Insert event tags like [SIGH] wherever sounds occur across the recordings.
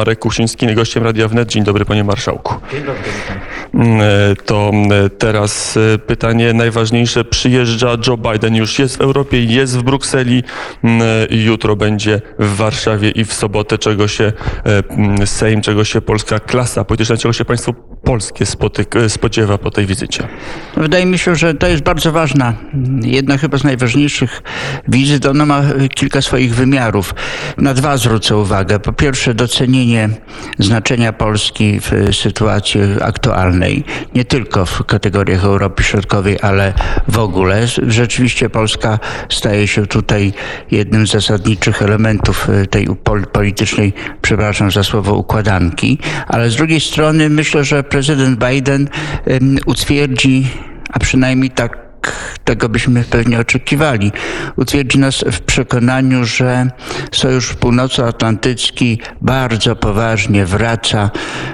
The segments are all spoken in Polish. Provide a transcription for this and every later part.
Marek Kusiński, gościem Radia Wnet. Dzień dobry, panie marszałku. Dzień dobry, witam. E, To e, teraz e, pytanie najważniejsze. Przyjeżdża Joe Biden, już jest w Europie, jest w Brukseli. M, e, Jutro będzie w Warszawie i w sobotę, czego się Sejm, czego się polska klasa polityczna, czego się państwo polskie spotyk, e, spodziewa po tej wizycie. Wydaje mi się, że to jest bardzo ważna, jedna chyba z najważniejszych wizyt. Ona ma kilka swoich wymiarów. Na dwa zwrócę uwagę. Po pierwsze, docenienie znaczenia Polski w sytuacji aktualnej, nie tylko w kategoriach Europy Środkowej, ale w ogóle. Rzeczywiście Polska staje się tutaj jednym z zasadniczych elementów tej pol- politycznej, przepraszam za słowo, układanki. Ale z drugiej strony myślę, że prezydent Biden utwierdzi, a przynajmniej tak tego byśmy pewnie oczekiwali. Utwierdzi nas w przekonaniu, że Sojusz Północnoatlantycki bardzo poważnie wraca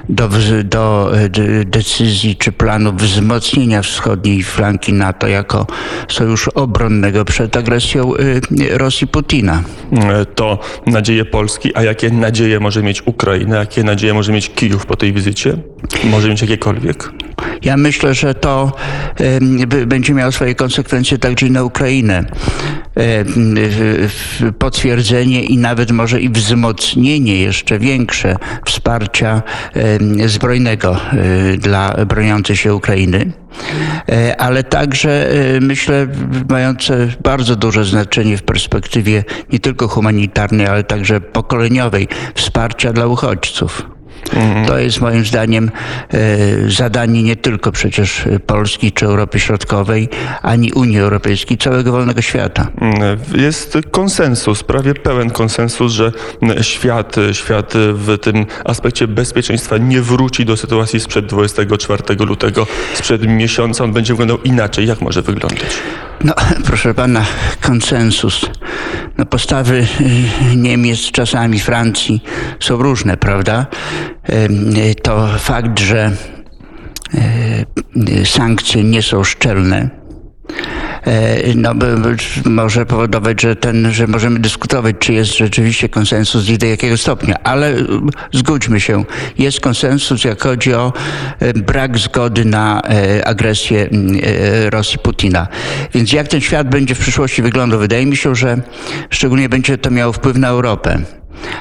do, do e, decyzji czy planu wzmocnienia wschodniej flanki NATO jako sojuszu obronnego przed agresją e, Rosji Putina. E, To nadzieje Polski, a jakie nadzieje może mieć Ukraina, jakie nadzieje może mieć Kijów po tej wizycie? Może mieć jakiekolwiek? Ja myślę, że to będzie miało swoje konsekwencje także na Ukrainę. Potwierdzenie i nawet może i wzmocnienie jeszcze większe wsparcia zbrojnego e, dla broniącej się Ukrainy. E, Ale także e, myślę mające bardzo duże znaczenie w perspektywie nie tylko humanitarnej, ale także pokoleniowej wsparcia dla uchodźców. To jest moim zdaniem e, zadanie nie tylko przecież Polski czy Europy Środkowej, ani Unii Europejskiej, całego wolnego świata. Jest konsensus, prawie pełen konsensus, że świat, świat w tym aspekcie bezpieczeństwa nie wróci do sytuacji sprzed 24 lutego, sprzed miesiąca. On będzie wyglądał inaczej. Jak może wyglądać? No, [LAUGHS] proszę pana, konsensus. No, postawy y, Niemiec, czasami Francji są różne, prawda? To fakt, że y, sankcje nie są szczelne. E, No, może powodować, że, ten, że możemy dyskutować, czy jest rzeczywiście konsensus i do jakiego stopnia, ale y, zgódźmy się, jest konsensus, jak chodzi o e, brak zgody na e, agresję Rosji Putina. Więc jak ten świat będzie w przyszłości wyglądał? Wydaje mi się, że szczególnie będzie to miało wpływ na Europę.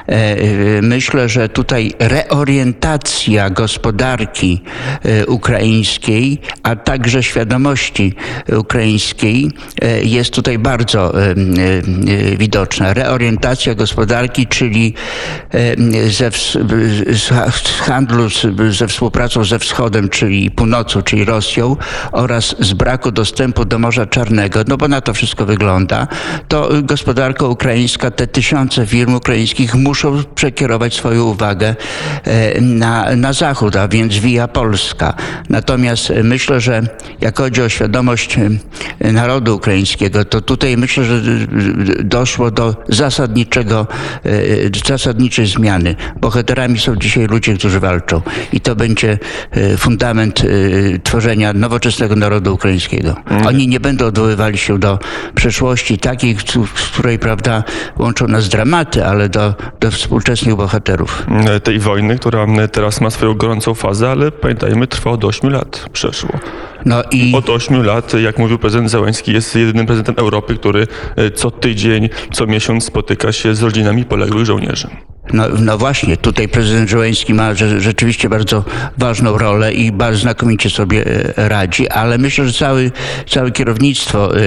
E, e, Myślę, że tutaj reorientacja gospodarki e, ukraińskiej, a także świadomości ukraińskiej jest tutaj bardzo widoczna. Reorientacja gospodarki, czyli ze, z ha- z handlu ze współpracą ze wschodem, czyli północą, czyli Rosją oraz z braku dostępu do Morza Czarnego, no bo na to wszystko wygląda, to gospodarka ukraińska, te tysiące firm ukraińskich muszą przekierować swoją uwagę e, na, na zachód, a więc via Polska. Natomiast myślę, że jak chodzi o świadomość e, narodu ukraińskiego, to tutaj myślę, że e, doszło do zasadniczego, zasadniczej zmiany. Bohaterami są dzisiaj ludzie, którzy walczą i to będzie fundament tworzenia nowoczesnego narodu ukraińskiego. Oni nie będą odwoływali się do przeszłości takiej, z której, prawda, łączą nas dramaty, ale do, do współczesnych bohaterów. Mm, Tej wojny, która mm, teraz ma swoją gorącą fazę, ale pamiętajmy, trwa od 8 lat. Przeszło. No i Od 8 lat, jak mówił prezydent Zełański, jest jedynym prezydentem Europy, który e, co tydzień, co miesiąc spotyka się z rodzinami poległych żołnierzy. No, no właśnie, tutaj prezydent Żołański ma rze- rzeczywiście bardzo ważną rolę i bardzo znakomicie sobie e, radzi, ale myślę, że cały, całe kierownictwo e,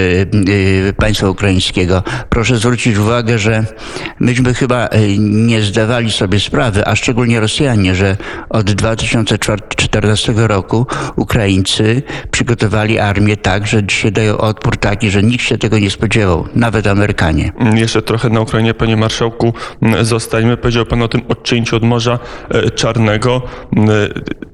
e, państwa ukraińskiego, proszę zwrócić uwagę, że myśmy chyba nie zdawali sobie sprawy, a szczególnie Rosjanie, że od 2014 roku Ukraińcy przygotowali armię tak, że dzisiaj dają odpór taki, że nikt się tego nie spodziewał, nawet Amerykanie. Jeszcze trochę na Ukrainie, panie marszałku, zostańmy. Powiedział pan o tym odcięciu od Morza e, Czarnego. Mm,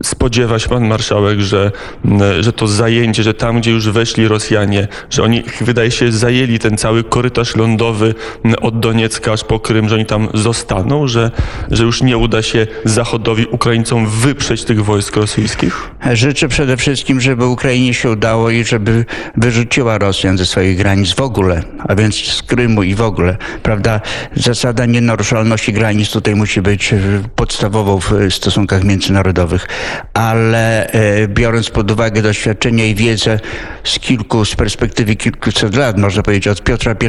Spodziewa się pan marszałek, że, mm, że to zajęcie, że tam, gdzie już weszli Rosjanie, że oni, wydaje się, zajęli ten cały korytarz lądowy mm, od Doniecka aż po Krym, że oni tam zostaną, że, że już nie uda się Zachodowi, Ukraińcom wyprzeć tych wojsk rosyjskich? Życzę przede wszystkim, żeby Ukrainie się udało i żeby wyrzuciła Rosjan ze swoich granic w ogóle, a więc z Krymu i w ogóle, prawda? Zasada nienaruszalności granic tutaj musi być podstawową w stosunkach międzynarodowych, ale biorąc pod uwagę doświadczenie i wiedzę z kilku, z perspektywy kilkuset lat, można powiedzieć od Piotra I,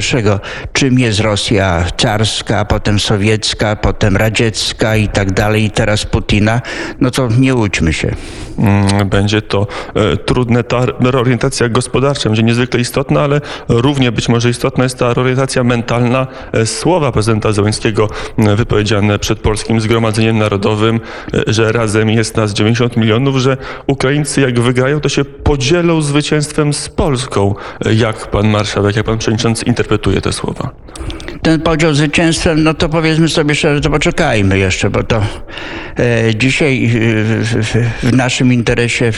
czym jest Rosja carska, potem sowiecka, potem radziecka i tak dalej, i teraz Putina, no to nie łudźmy się. Mm, będzie to e, trudne. Ta reorientacja gospodarcza będzie niezwykle istotna, ale równie być może istotna jest ta reorientacja mentalna e, słowa prezydenta Zełenskiego wypowiedziane przed Polskim Zgromadzeniem Narodowym, e, że razem jest nas 90 milionów, że Ukraińcy jak wygrają, to się podzielą zwycięstwem z Polską. Jak pan marszałek, jak pan przewodniczący interpretuje te słowa? ten podział zwycięstwem, no to powiedzmy sobie szczerze, to poczekajmy jeszcze, bo to e, dzisiaj e, w, w, naszym interesie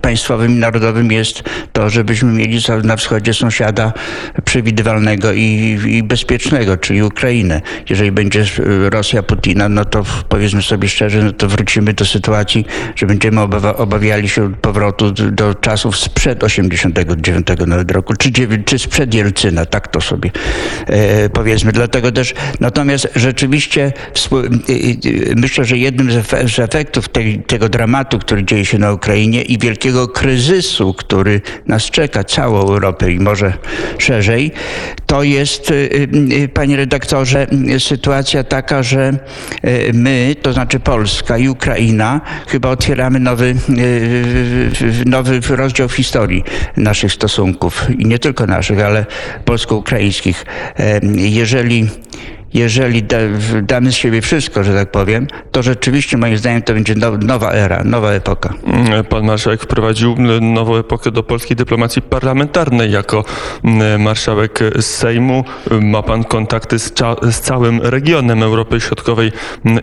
państwowym i narodowym jest to, żebyśmy mieli na wschodzie sąsiada przewidywalnego i, i bezpiecznego, czyli Ukrainę. Jeżeli będzie Rosja Putina, no to powiedzmy sobie szczerze, no to wrócimy do sytuacji, że będziemy obawiali się powrotu do czasów sprzed 89 nawet roku, czy, czy sprzed Jelcyna, tak to sobie e, powiedzmy. Dlatego też, natomiast rzeczywiście myślę, że jednym z efektów tej, tego dramatu, który dzieje się na Ukrainie i wielkiego kryzysu, który nas czeka, całą Europę i może szerzej, to jest, y, y, panie redaktorze, sytuacja taka, że y, my, to znaczy Polska i Ukraina, chyba otwieramy nowy, nowy rozdział w historii naszych stosunków i nie tylko naszych, ale polsko-ukraińskich. Jeżeli jeżeli da, damy z siebie wszystko, że tak powiem, to rzeczywiście moim zdaniem to będzie nowa era, nowa epoka. Pan marszałek wprowadził nową epokę do polskiej dyplomacji parlamentarnej. Jako marszałek Sejmu ma pan kontakty z, z całym regionem Europy Środkowej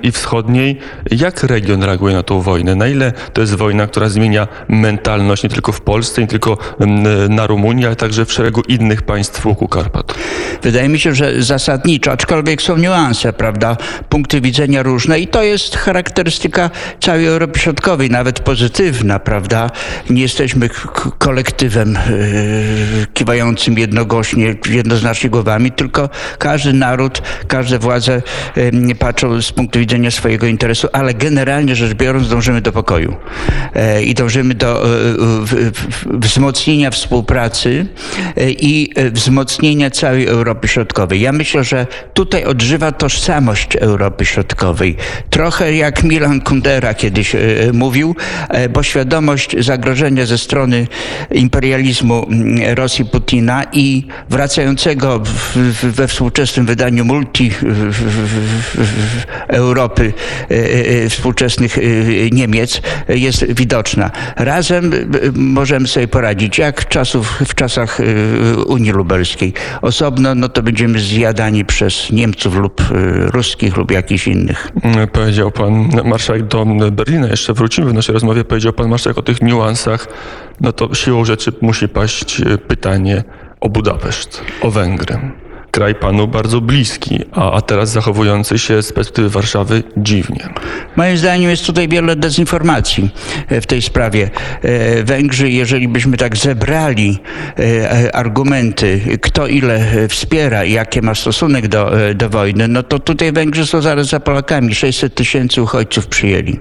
i Wschodniej. Jak region reaguje na tą wojnę? Na ile to jest wojna, która zmienia mentalność nie tylko w Polsce, nie tylko na Rumunii, ale także w szeregu innych państw wokół Karpat? Wydaje mi się, że zasadniczo, aczkolwiek są niuanse, prawda, punkty widzenia różne i to jest charakterystyka całej Europy Środkowej, nawet pozytywna, prawda. Nie jesteśmy kolektywem yy, kiwającym jednogłośnie, jednoznacznie głowami, tylko każdy naród, każde władze yy, patrzą z punktu widzenia swojego interesu, ale generalnie rzecz biorąc dążymy do pokoju yy, i dążymy do wzmocnienia współpracy i wzmocnienia całej Europy Środkowej. Ja myślę, że tutaj odżywa tożsamość Europy Środkowej. Trochę jak Milan Kundera kiedyś e, mówił, e, bo świadomość zagrożenia ze strony imperializmu Rosji Putina i wracającego we współczesnym wydaniu multi Europy e, współczesnych Niemiec jest widoczna. Razem możemy sobie poradzić, jak czasów, w czasach Unii Lubelskiej. Osobno no to będziemy zjadani przez Niemców Niemców lub y, ruskich lub jakichś innych. Powiedział pan marszałek do Berlina, jeszcze wrócimy w naszej rozmowie, powiedział pan marszałek o tych niuansach, no to siłą rzeczy musi paść y, pytanie o Budapeszt, o Węgry kraj panu bardzo bliski, a, a teraz zachowujący się z perspektywy Warszawy dziwnie. Moim zdaniem jest tutaj wiele dezinformacji e, w tej sprawie. E, Węgrzy, jeżeli byśmy tak zebrali e, argumenty, kto ile wspiera i jaki ma stosunek do, do wojny, no to tutaj Węgrzy są zaraz za Polakami. 600 tysięcy uchodźców przyjęli.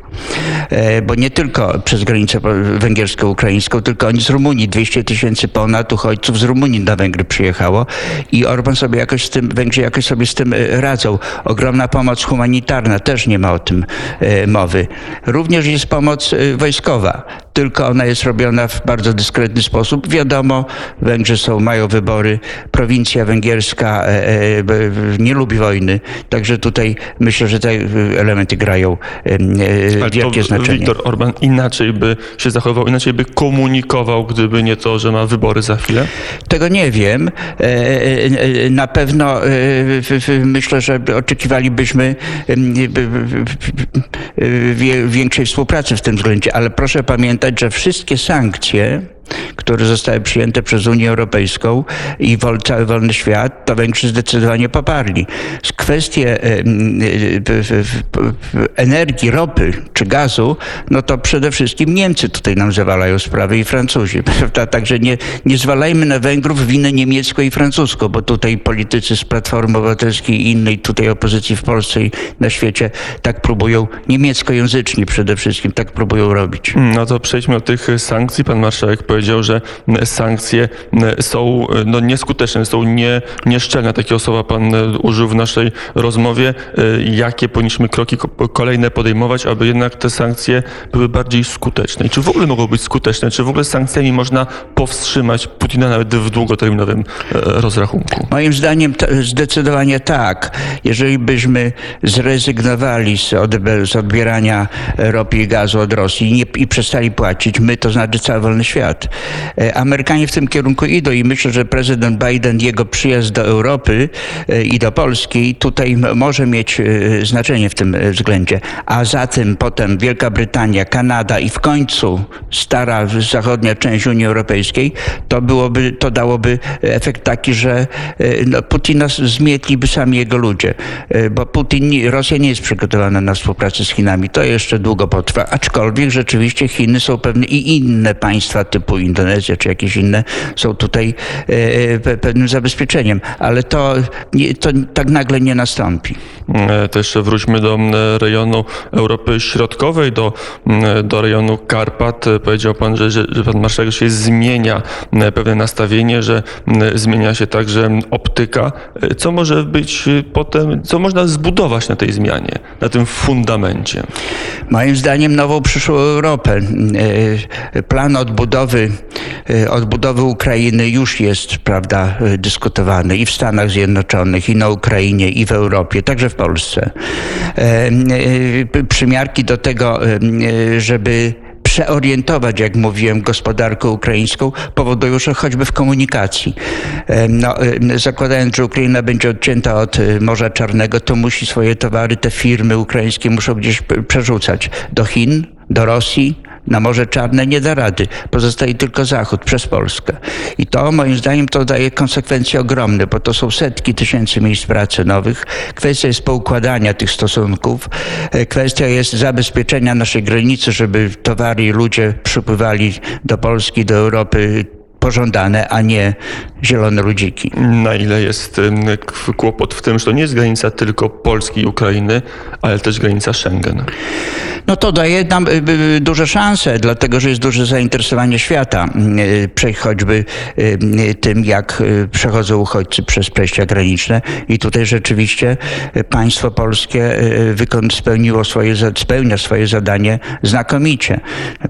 Bo nie tylko przez granicę węgiersko-ukraińską, tylko oni z Rumunii. 200 tysięcy ponad uchodźców z Rumunii na Węgry przyjechało i Orban sobie jakoś z tym, Węgrzy jakoś sobie z tym e, radzą. Ogromna pomoc humanitarna, też nie ma o tym e, mowy. Również jest pomoc e, wojskowa tylko ona jest robiona w bardzo dyskretny sposób. Wiadomo, Węgrzy są, mają wybory, prowincja węgierska e, e, nie lubi wojny, także tutaj myślę, że te elementy grają e, wielkie znaczenie. Viktor Orban inaczej by się zachował, inaczej by komunikował, gdyby nie to, że ma wybory za chwilę? Tego nie wiem. Na pewno myślę, że oczekiwalibyśmy większej współpracy w tym względzie, ale proszę pamiętać, że wszystkie sankcje które zostały przyjęte przez Unię Europejską i cały wolny świat, to Węgrzy zdecydowanie poparli. Kwestie energii, ropy czy gazu, no to przede wszystkim Niemcy tutaj nam zawalają sprawy i Francuzi. [LAUGHS] Prawda? Także nie, nie zwalajmy na Węgrów winę niemiecką i francuską, bo tutaj politycy z Platformy Obywatelskiej i innej tutaj opozycji w Polsce i na świecie tak próbują, niemieckojęzyczni przede wszystkim, tak próbują robić. No to przejdźmy do tych sankcji. Pan marszałek powiedział, że sankcje są no, nieskuteczne, są nie, nieszczelne. Takie słowa pan użył w naszej rozmowie. Jakie powinniśmy kroki kolejne podejmować, aby jednak te sankcje były bardziej skuteczne? I czy w ogóle mogą być skuteczne? Czy w ogóle sankcjami można powstrzymać Putina nawet w długoterminowym e, rozrachunku? Moim zdaniem zdecydowanie tak. Jeżeli byśmy zrezygnowali z, z odbierania ropy i gazu od Rosji i, nie, i przestali płacić, my, to znaczy cały wolny świat. E, Amerykanie w tym kierunku idą i myślę, że prezydent Biden, jego przyjazd do Europy e, i do Polski tutaj może mieć znaczenie w tym względzie. A za tym potem Wielka Brytania, Kanada i w końcu stara zachodnia część Unii Europejskiej, to byłoby, to dałoby efekt taki, że no, Putina zmietliby sami jego ludzie, bo Putin, Rosja nie jest przygotowana na współpracę z Chinami. To jeszcze długo potrwa, aczkolwiek rzeczywiście Chiny są pewne i inne państwa typu Indonezja czy jakieś inne są tutaj pewnym zabezpieczeniem, ale to, to tak nagle nie nastąpi. To jeszcze wróćmy do rejonu Europy Środkowej, do, do rejonu Karpat. Powiedział pan, że, że, że pan marszałek się zmienia pewne nastawienie, że zmienia się także optyka. Co może być potem, co można zbudować na tej zmianie, na tym fundamencie? Moim zdaniem nową przyszłą Europę. Plan odbudowy, odbudowy Ukrainy już jest, prawda, dyskutowany i w Stanach Zjednoczonych, i na Ukrainie, i w Europie, także w Polsce. Przymiarki do tego, żeby przeorientować, jak mówiłem, gospodarkę ukraińską, powodują, że choćby w komunikacji. No, zakładając, że Ukraina będzie odcięta od Morza Czarnego, to musi swoje towary, te firmy ukraińskie muszą gdzieś przerzucać do Chin, do Rosji, na Morze Czarne nie da rady. Pozostaje tylko Zachód przez Polskę. I to moim zdaniem to daje konsekwencje ogromne, bo to są setki tysięcy miejsc pracy nowych. Kwestia jest poukładania tych stosunków. Kwestia jest zabezpieczenia naszej granicy, żeby towary i ludzie przypływali do Polski, do Europy pożądane, a nie zielone ludziki. Na ile jest kłopot w tym, że to nie jest granica tylko Polski i Ukrainy, ale też granica Schengen? No to daje nam y, y, duże szanse, dlatego że jest duże zainteresowanie świata, y, choćby tym, jak przechodzą uchodźcy przez przejścia graniczne. I tutaj rzeczywiście państwo polskie spełniło swoje, spełnia swoje zadanie znakomicie.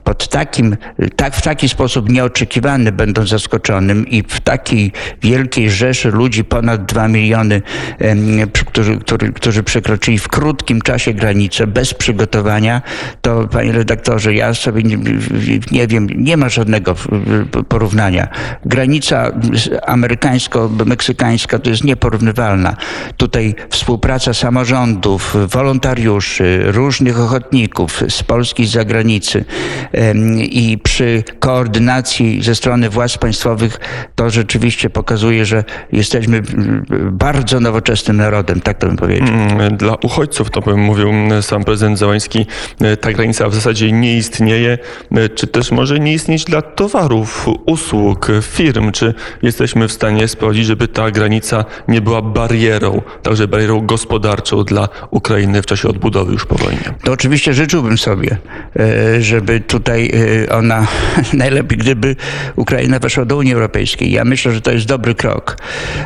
Pod takim, tak, w taki sposób nieoczekiwany, będąc zaskoczonym i w takiej wielkiej rzeszy ludzi, ponad dwa miliony, którzy, którzy, którzy przekroczyli w krótkim czasie granicę, bez przygotowania, to panie redaktorze, ja sobie nie, nie wiem, nie ma żadnego porównania. Granica amerykańsko-meksykańska to jest nieporównywalna. Tutaj współpraca samorządów, wolontariuszy, różnych ochotników z Polski, z zagranicy i przy koordynacji ze strony władz państwowych to rzeczywiście pokazuje, że jesteśmy bardzo nowoczesnym narodem, tak to bym powiedział. Mm, dla uchodźców, to bym mówił sam prezydent Załański, ta granica w zasadzie nie istnieje, czy też może nie istnieć dla towarów, usług, firm? Czy jesteśmy w stanie sprawdzić, żeby ta granica nie była barierą, także barierą gospodarczą dla Ukrainy w czasie odbudowy już po wojnie? To oczywiście życzyłbym sobie, e, żeby tutaj e, ona, [LAUGHS] najlepiej gdyby Ukraina weszła do Unii Europejskiej. Ja myślę, że to jest dobry krok.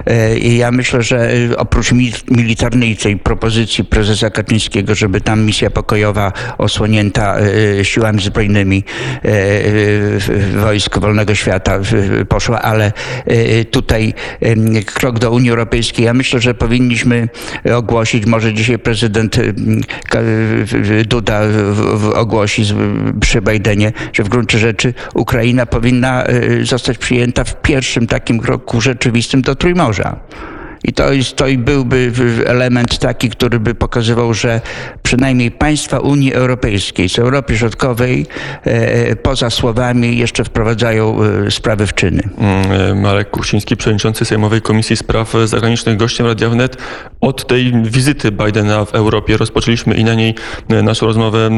E, I ja myślę, że oprócz militarnej tej propozycji prezesa Kaczyńskiego, żeby tam misja pokojowa osłonięta e, siłami zbrojnymi e, wojsk wolnego świata poszła, ale e, tutaj krok do Unii Europejskiej. Ja myślę, że powinniśmy ogłosić, może dzisiaj prezydent Duda ogłosi przy Bidenie, że w gruncie rzeczy Ukraina powinna zostać przyjęta w pierwszym takim kroku rzeczywistym do Trójmorza. I to, jest, to i byłby element taki, który by pokazywał, że przynajmniej państwa Unii Europejskiej, z Europy Środkowej, e, poza słowami jeszcze wprowadzają e, sprawy w czyny. Mm, Marek Kuchciński, przewodniczący Sejmowej Komisji Spraw Zagranicznych, gościem Radia Wnet. Od tej wizyty Bidena w Europie rozpoczęliśmy i na niej naszą rozmowę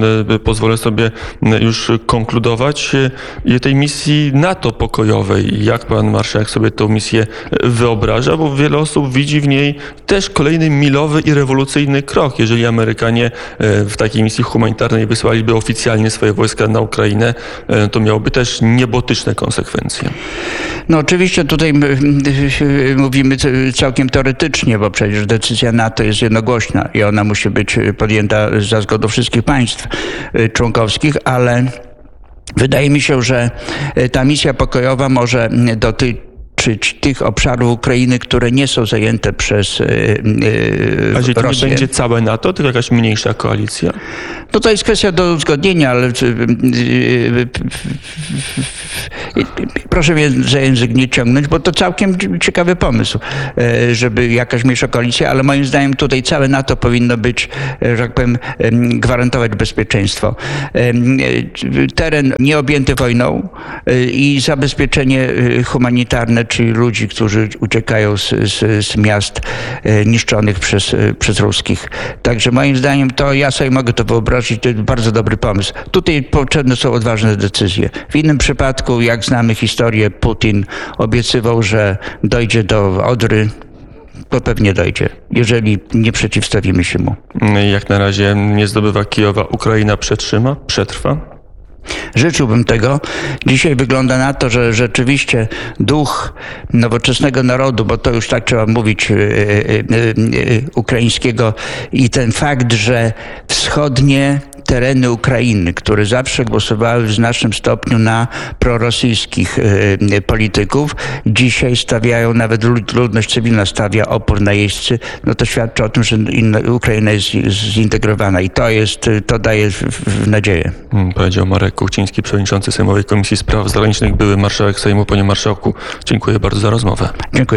pozwolę sobie już konkludować. Tej misji NATO pokojowej, jak pan marszałek sobie tę misję wyobraża, bo wiele osób widzi w niej też kolejny milowy i rewolucyjny krok. Jeżeli Amerykanie w takiej misji humanitarnej wysłaliby oficjalnie swoje wojska na Ukrainę, to miałoby też niebotyczne konsekwencje. No oczywiście tutaj mówimy całkiem teoretycznie, bo przecież decyzja NATO jest jednogłośna i ona musi być podjęta za zgodą wszystkich państw członkowskich, ale wydaje mi się, że ta misja pokojowa może dotyczyć tych obszarów Ukrainy, które nie są zajęte przez yy, A jeżeli to Rosję. nie będzie całe NATO, tylko jakaś mniejsza koalicja? No to jest kwestia do uzgodnienia, ale proszę mnie za język nie ciągnąć, bo to całkiem ciekawy pomysł, żeby jakaś mniejsza koalicja, ale moim zdaniem tutaj całe NATO powinno być, że tak powiem, gwarantować bezpieczeństwo. Teren nieobjęty wojną i zabezpieczenie humanitarne, czyli ludzi, którzy uciekają z, z, z miast niszczonych przez, przez ruskich. Także moim zdaniem to ja sobie mogę to wyobrazić, to jest bardzo dobry pomysł. Tutaj potrzebne są odważne decyzje. W innym przypadku, jak znamy historię, Putin obiecywał, że dojdzie do Odry, to pewnie dojdzie, jeżeli nie przeciwstawimy się mu. Jak na razie nie zdobywa Kijowa. Ukraina przetrzyma, przetrwa? Życzyłbym tego. Dzisiaj wygląda na to, że rzeczywiście duch nowoczesnego narodu, bo to już tak trzeba mówić, ukraińskiego i ten fakt, że wschodnie tereny Ukrainy, które zawsze głosowały w znacznym stopniu na prorosyjskich polityków, dzisiaj stawiają, nawet ludność cywilna stawia opór na jeźdźcy, no to świadczy o tym, że Ukraina jest zintegrowana i to jest, to daje nadzieję. Powiedział Marek Kuchciński, przewodniczący Sejmowej Komisji Spraw Zagranicznych, były marszałek Sejmu. Panie marszałku, dziękuję bardzo za rozmowę. Dziękuję.